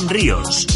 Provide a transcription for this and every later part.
Iván Ríos.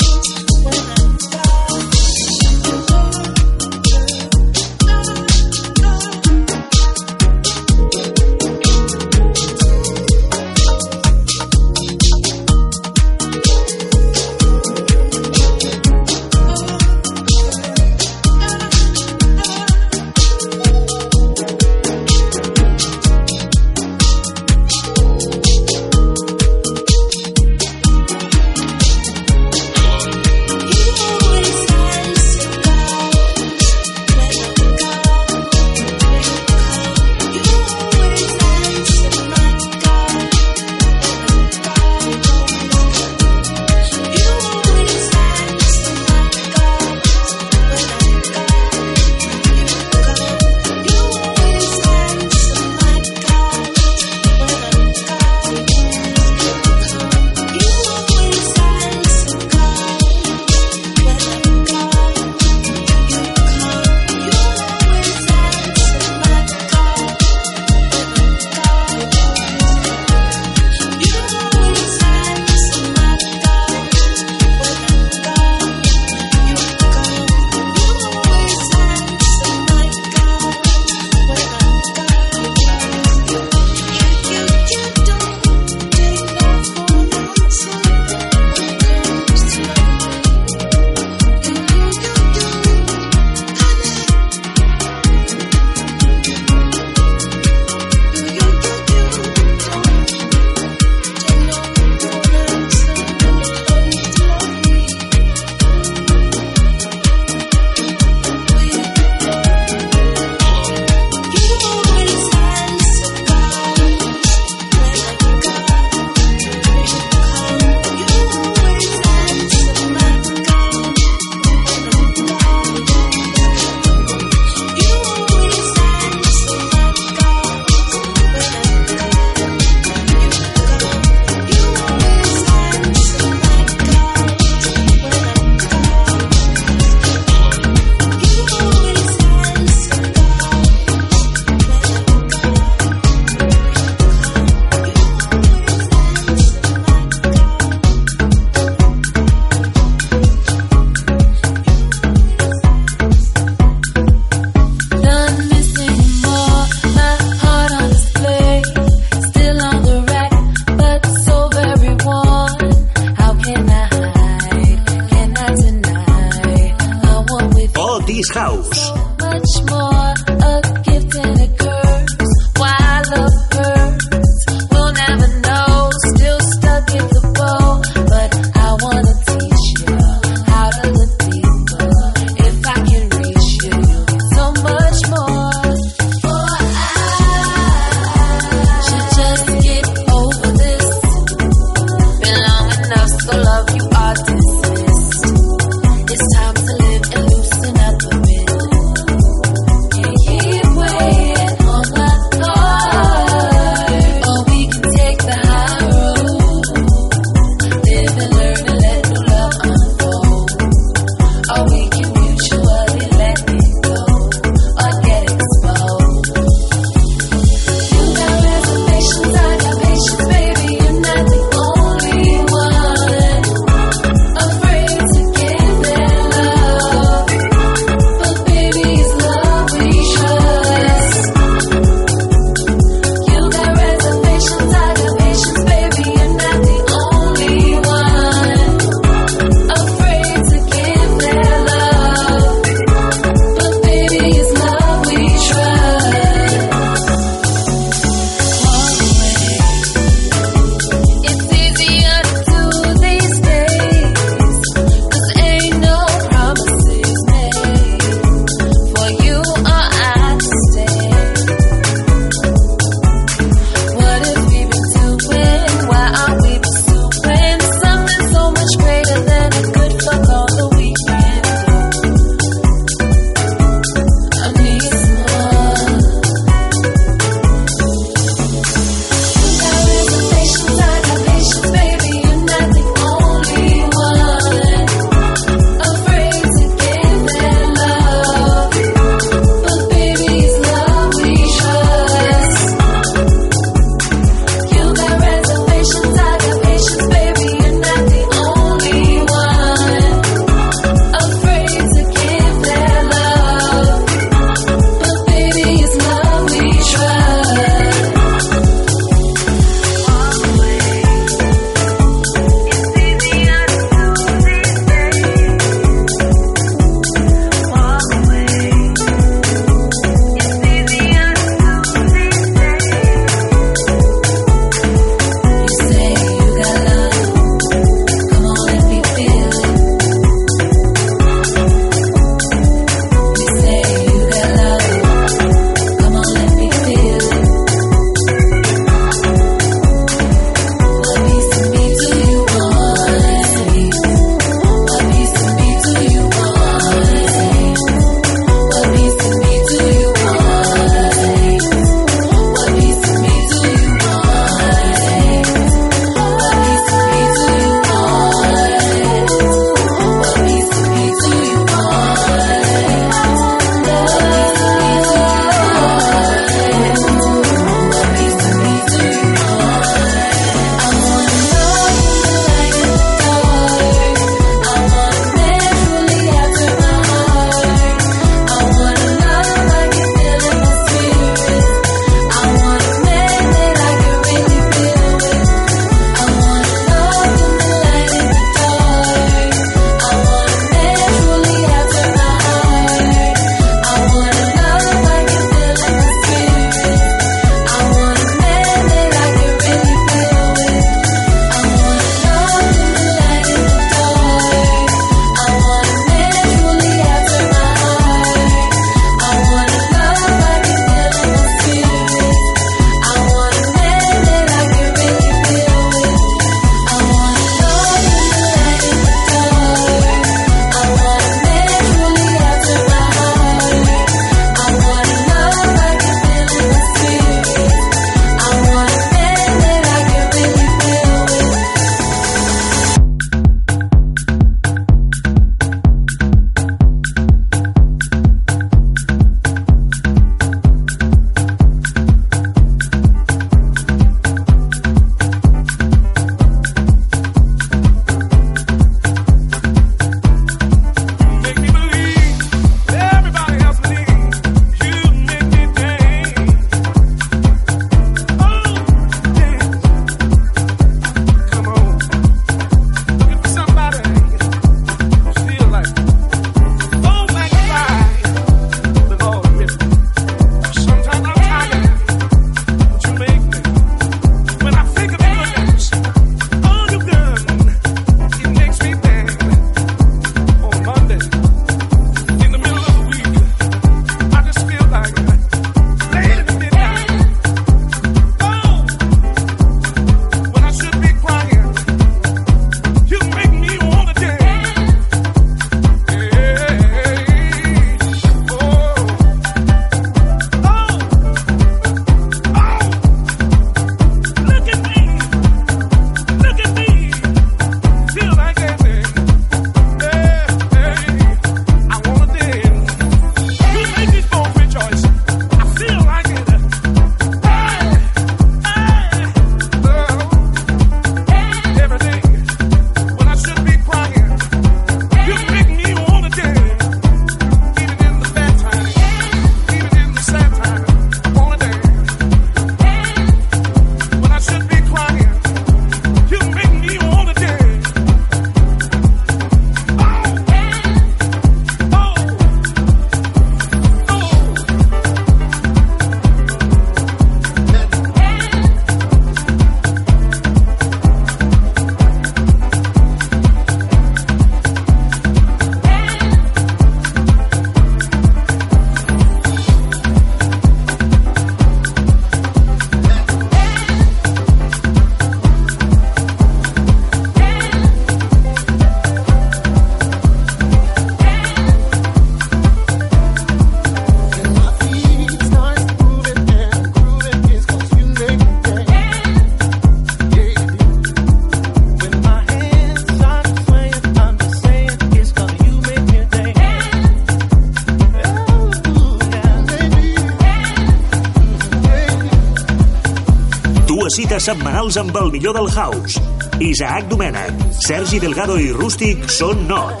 Cites setmanals amb el millor del house. Isaac Domènech, Sergi Delgado i Rústic són Not.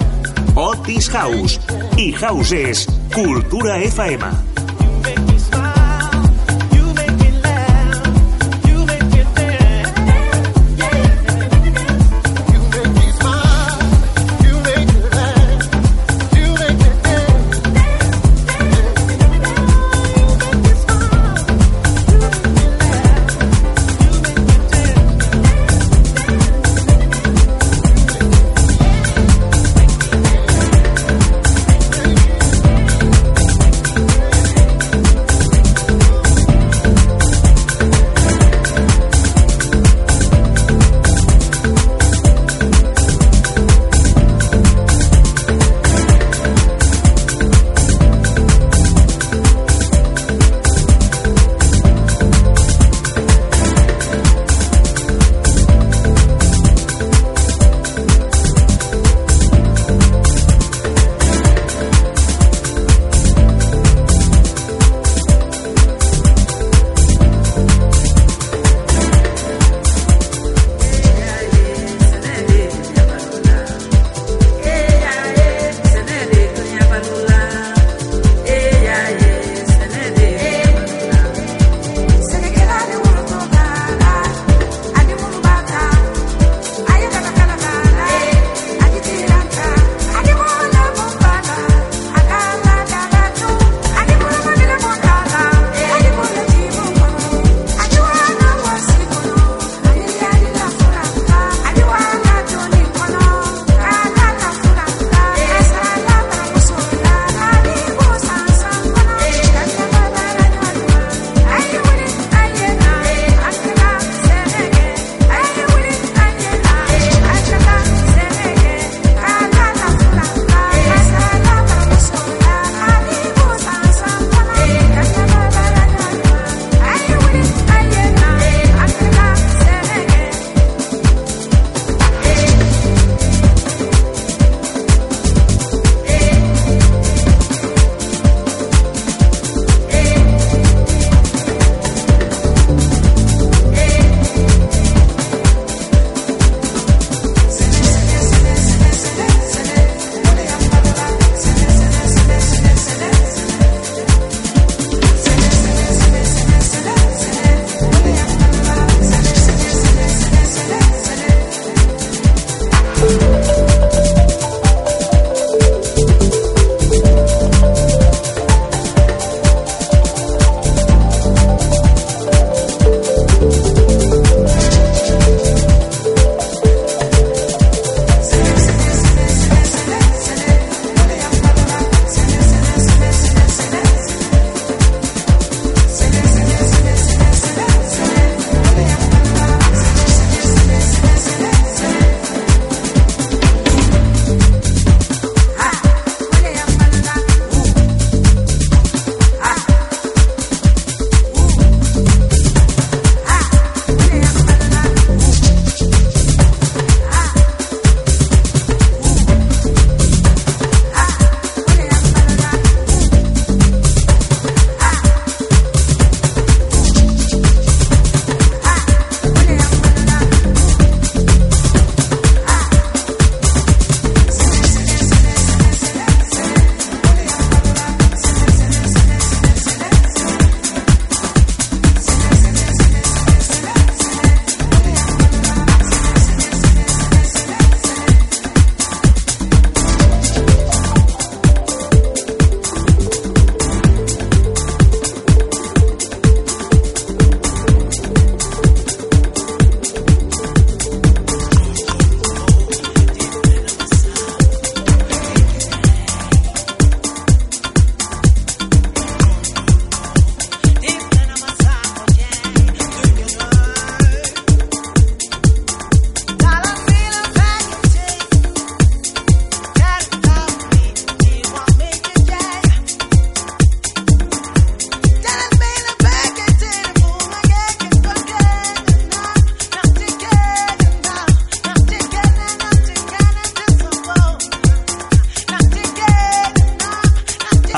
Otis House. I House és Cultura FM.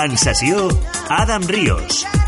En sessió, Adam Ríos.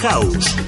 House.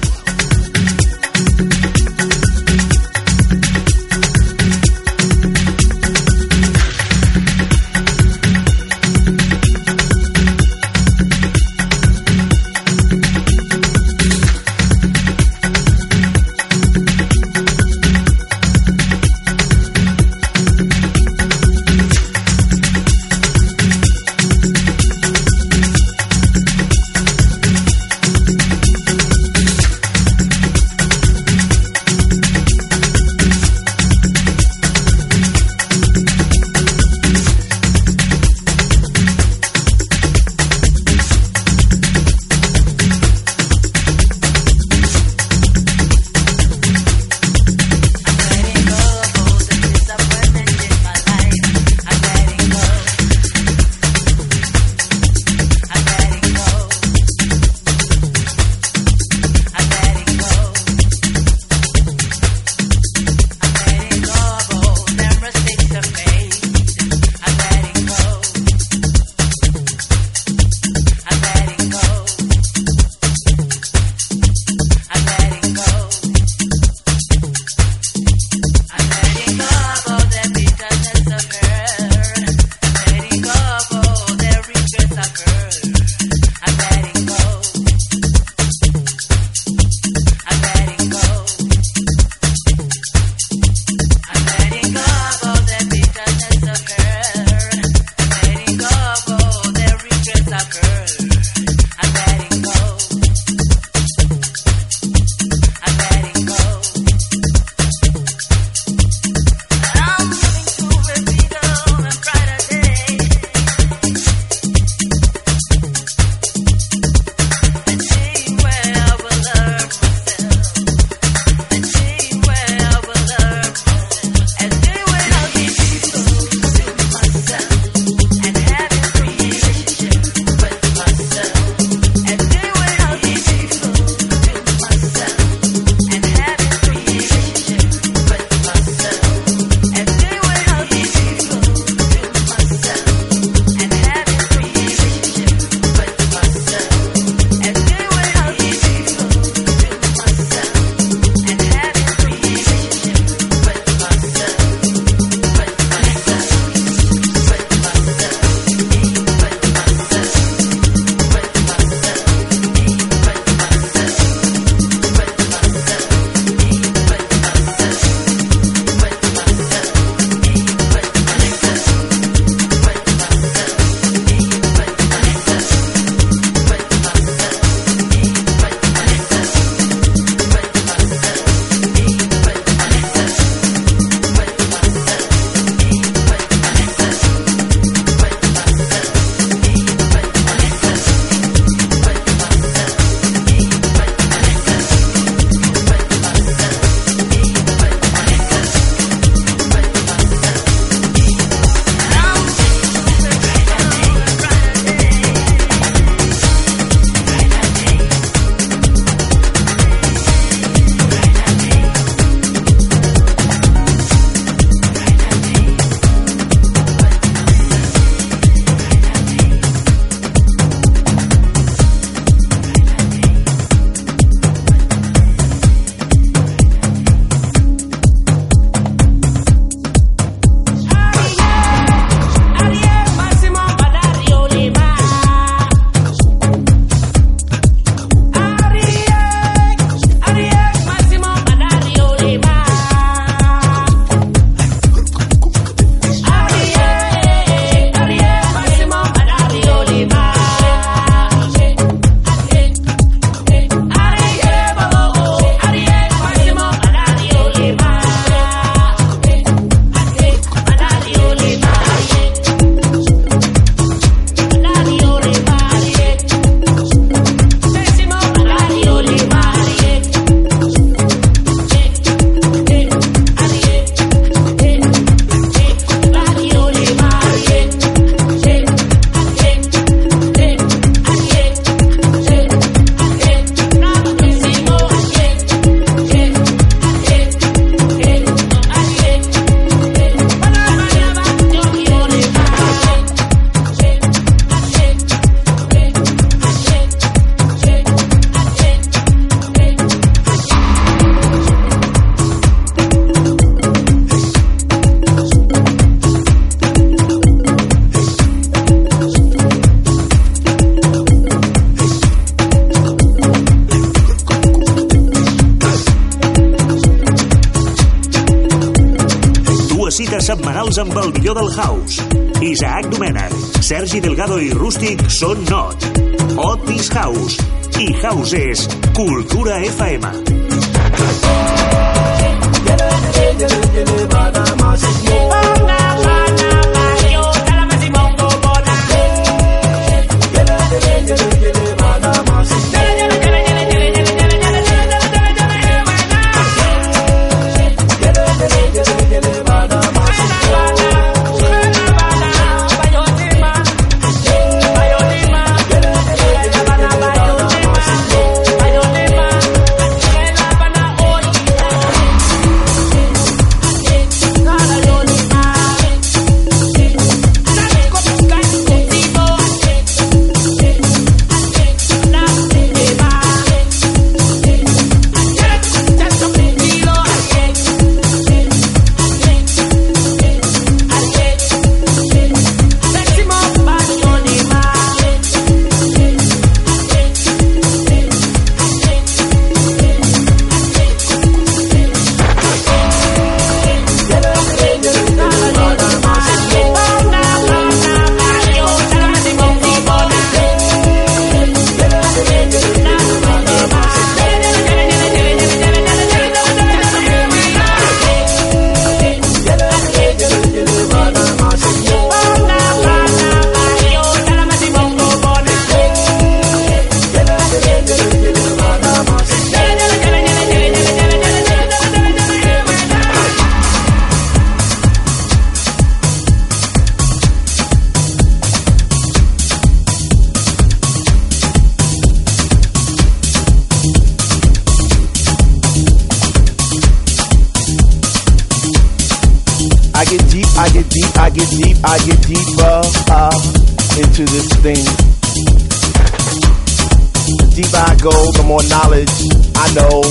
Deeper I go, the more knowledge I know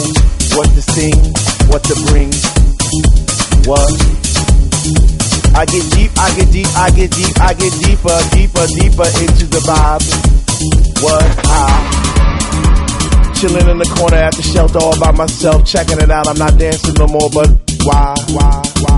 what to sing, what to bring, what. I get deep, I get deep, I get deep, I get deeper, deeper, deeper into the vibe. What I chilling in the corner at the shelter all by myself, checking it out. I'm not dancing no more, but why, why, why, why,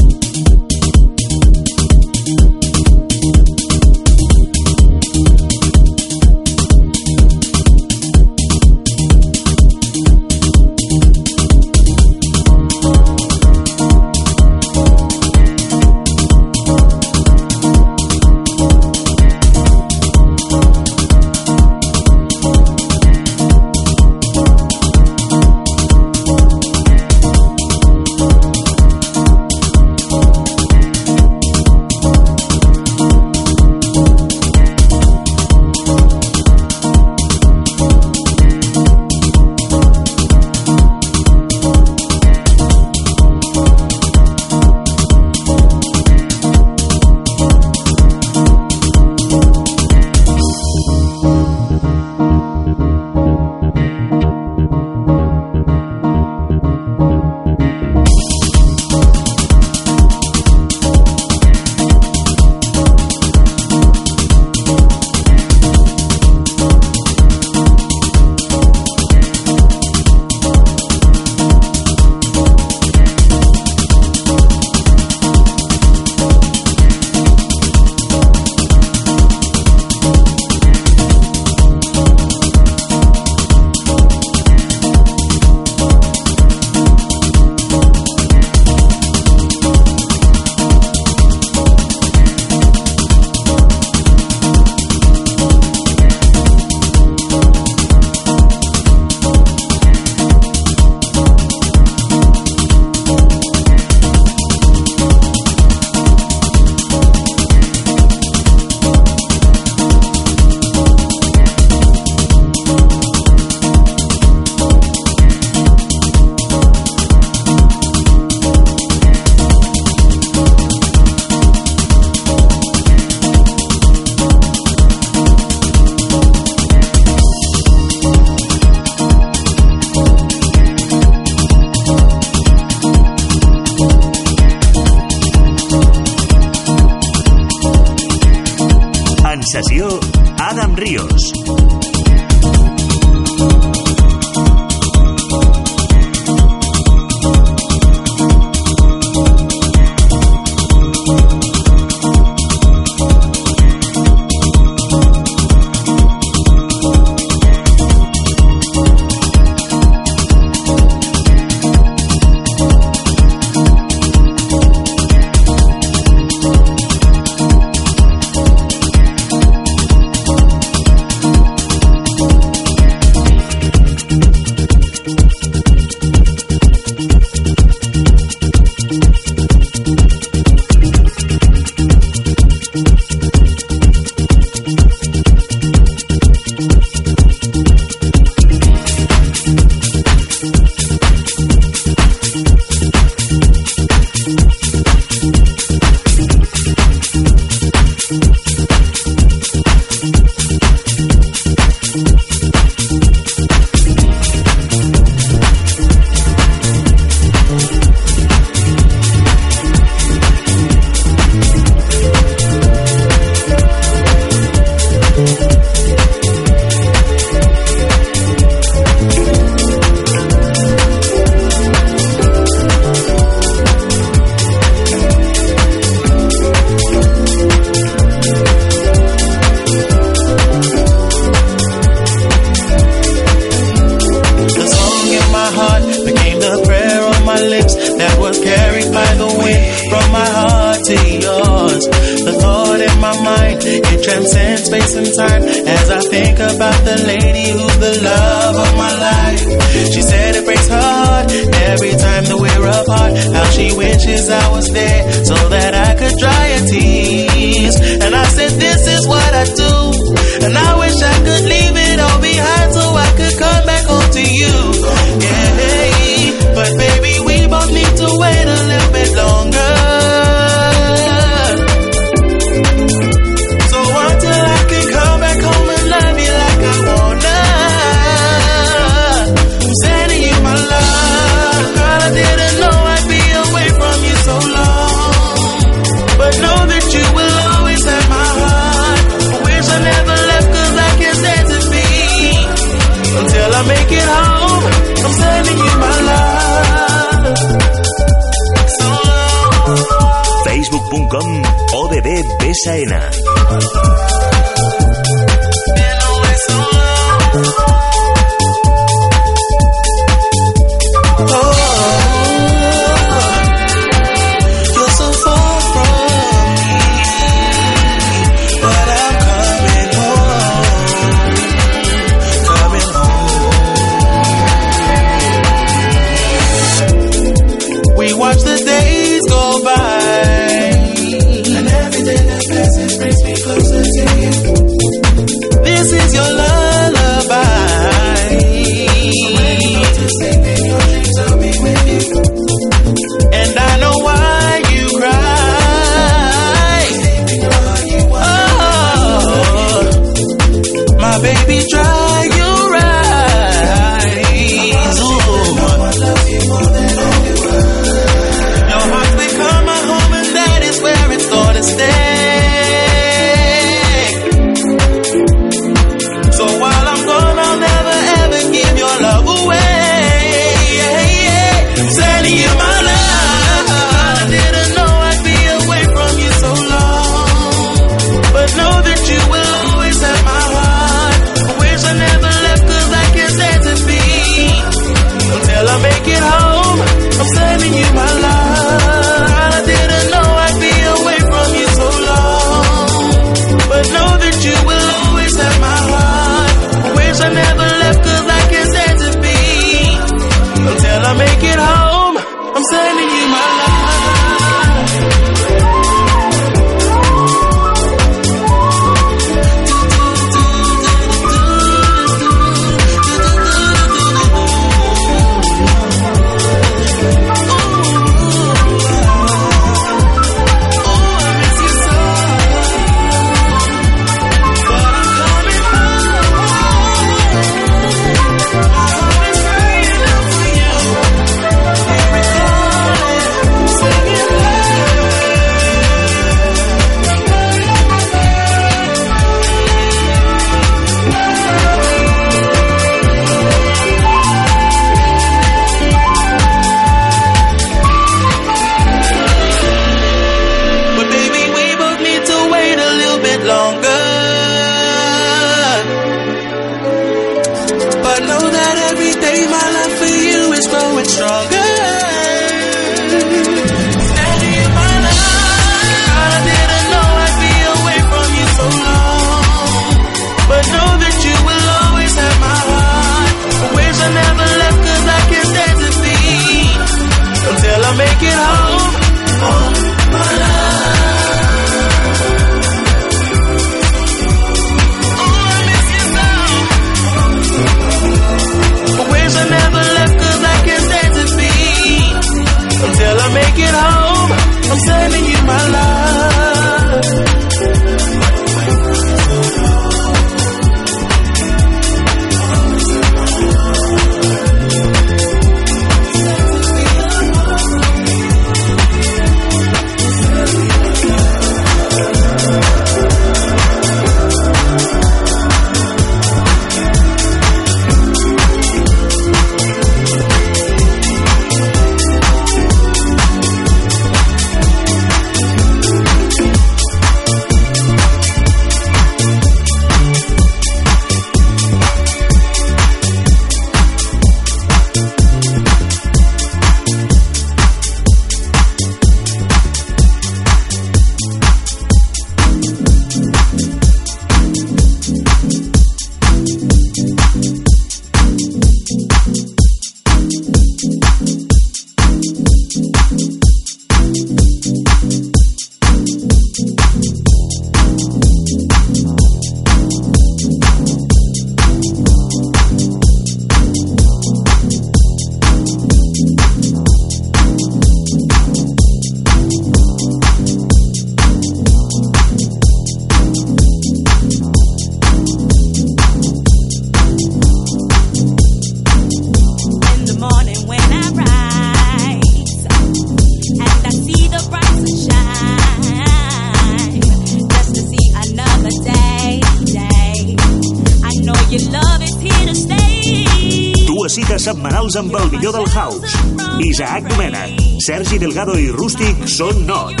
Amb el millor del house. Isaac Domena, Sergi Delgado i Rústic són not.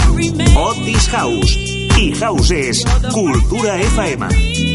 Otis House. I House és Cultura FM.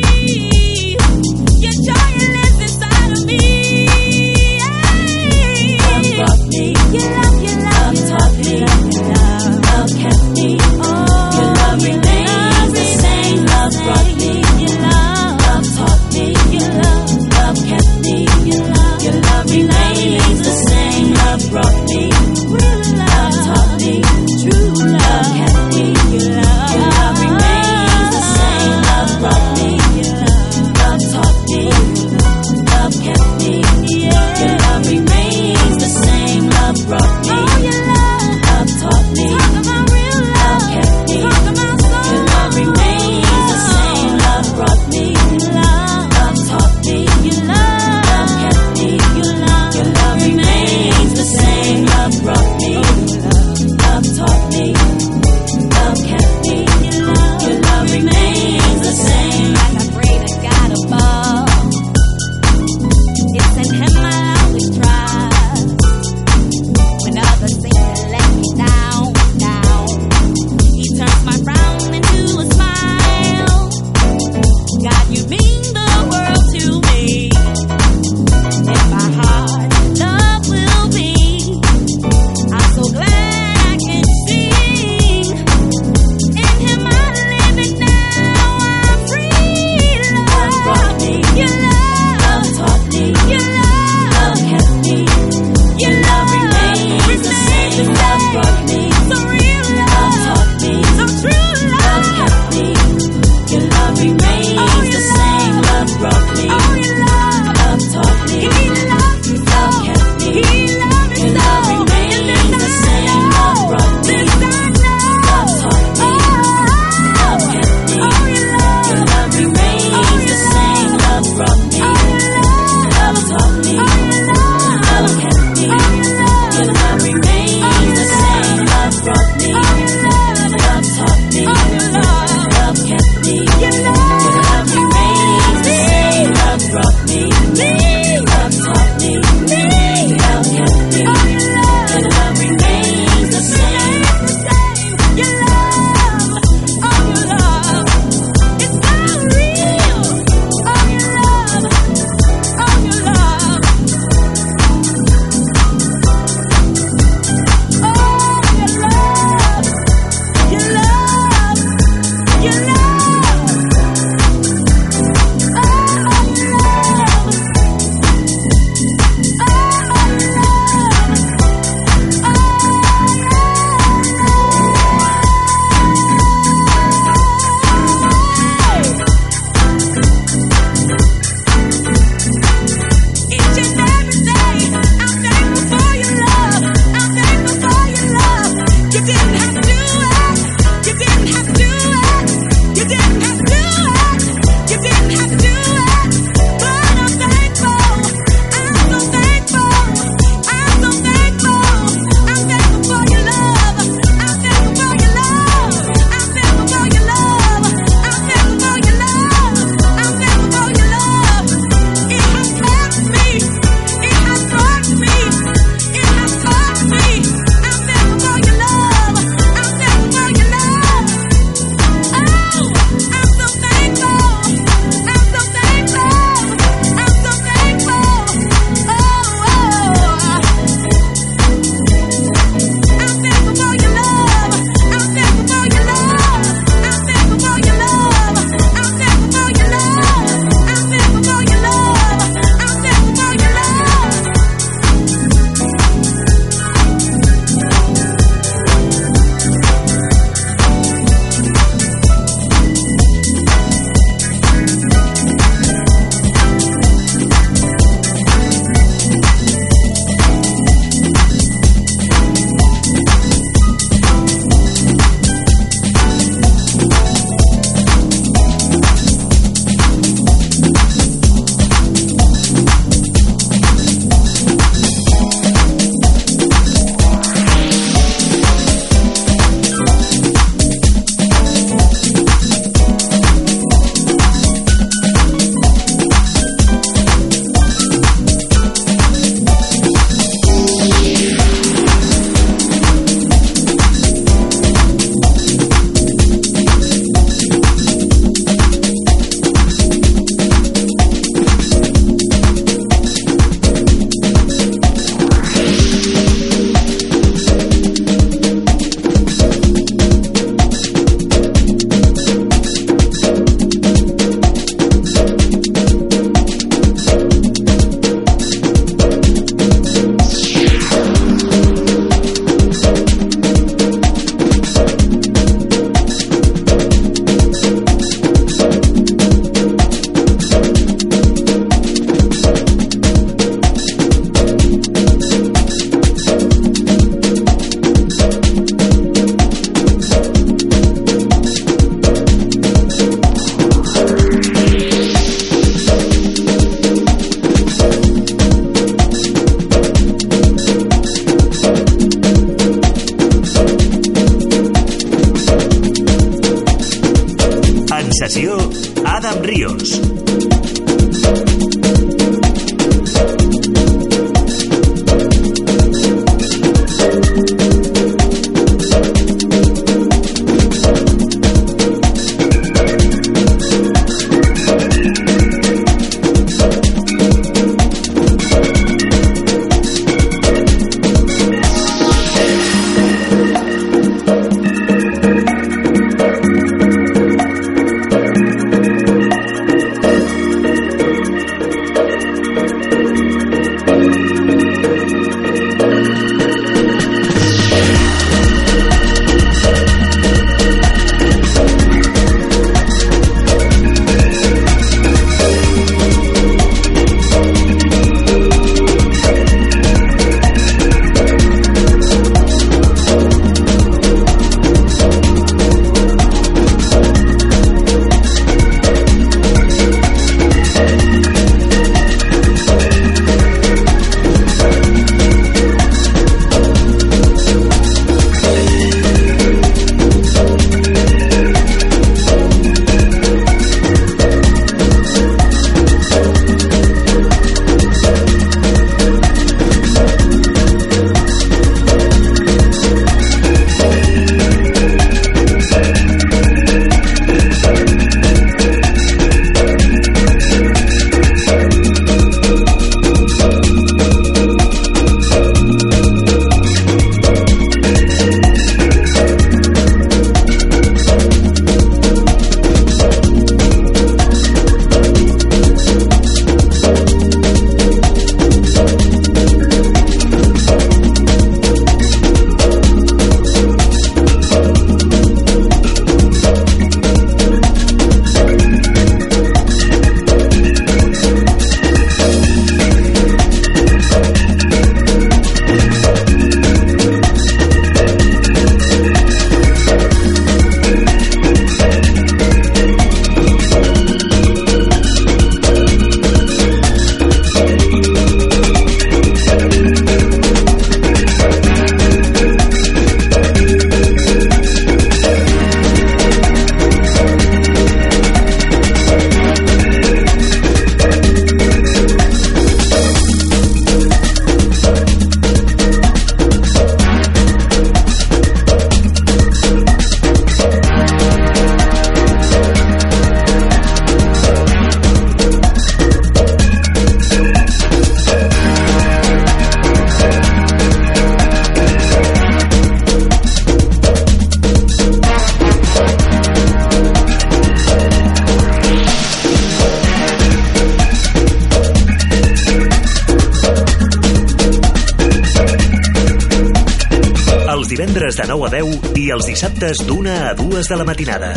Dissabtes d'una a dues de la matinada.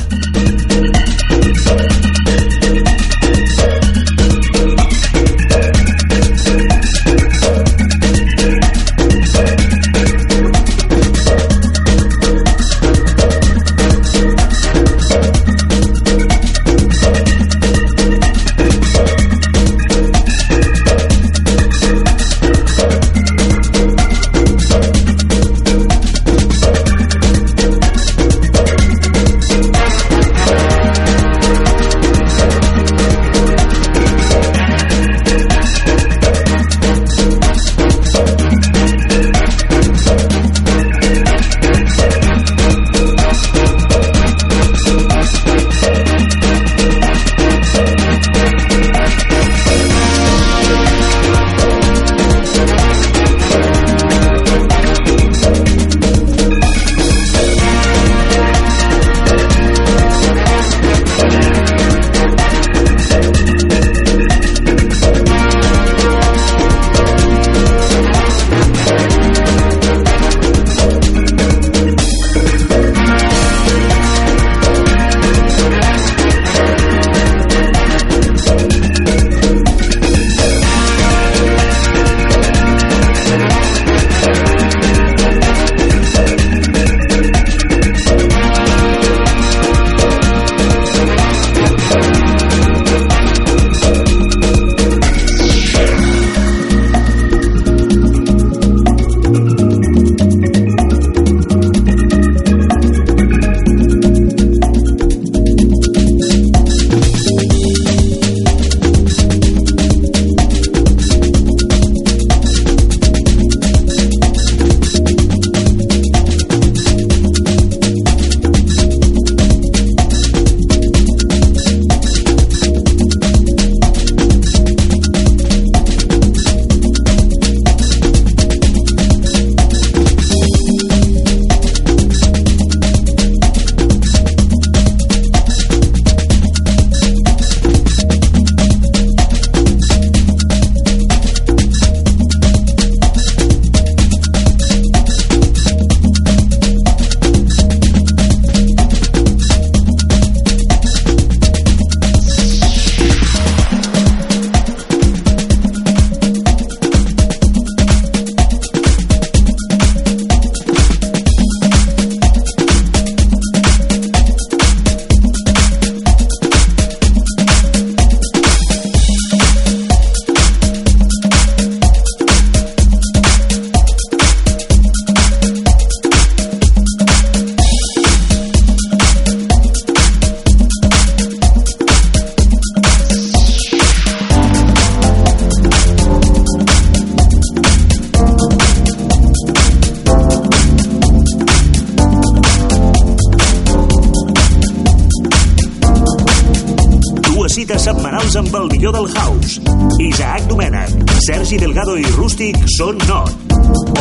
Sergi Delgado y Rustic son Not,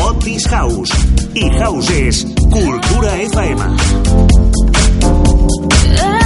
Otis House y House es Cultura FM. Ah.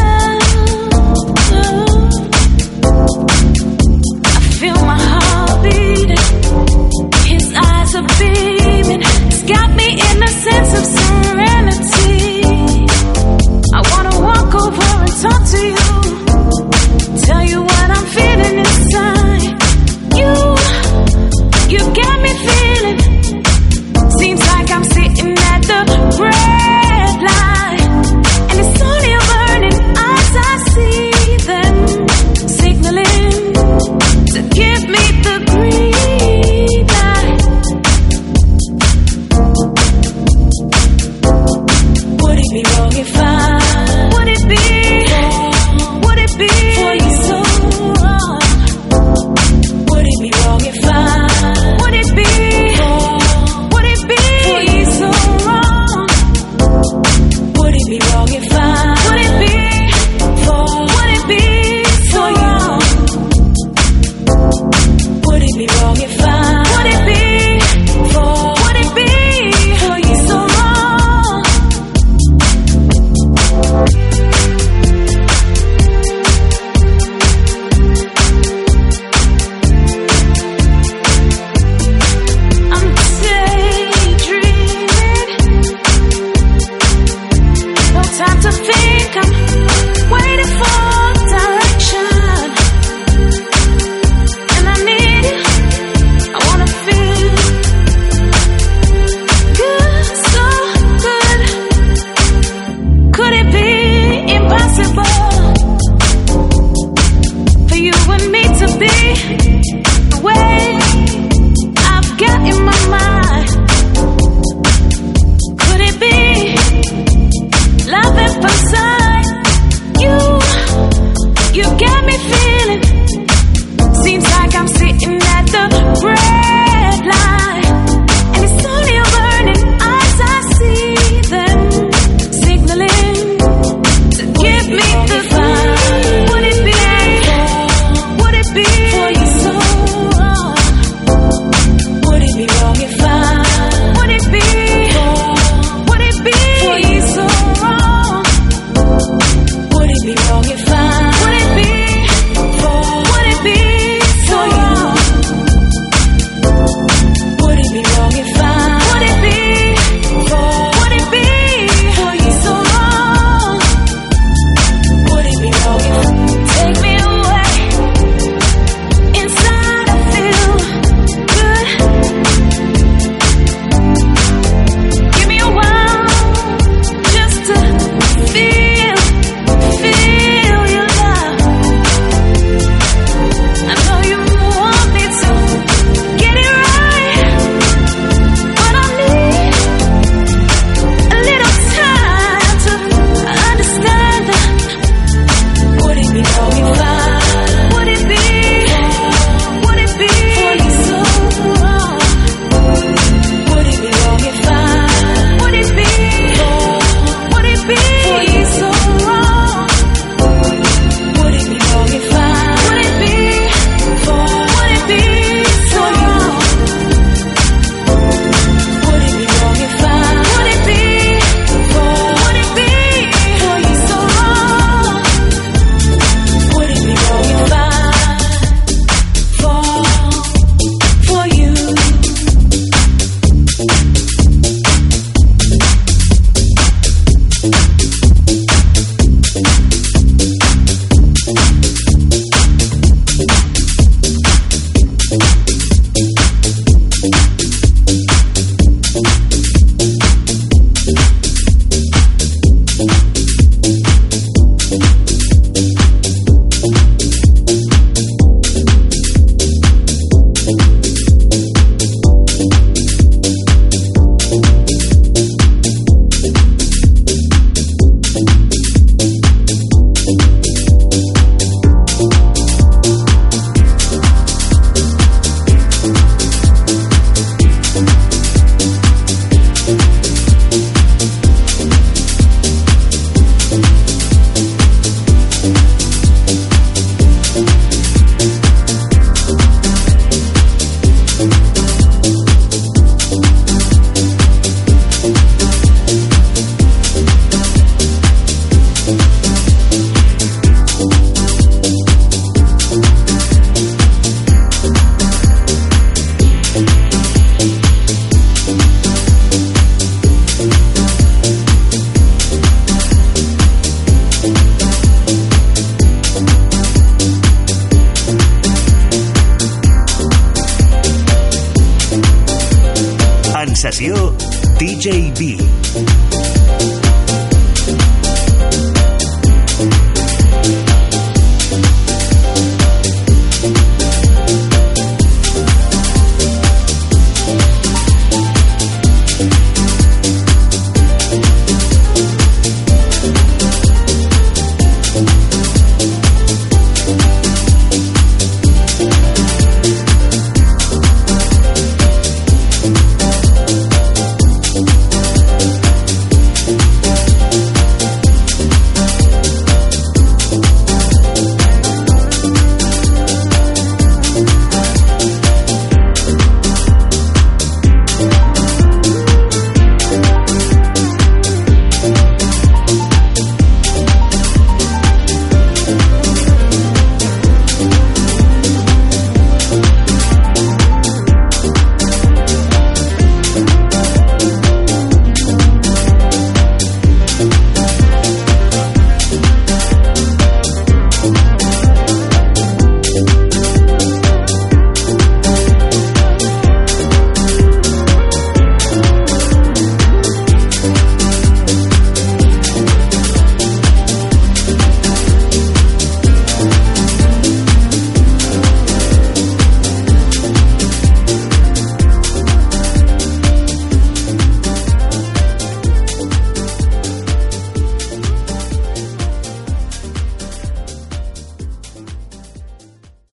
DJB.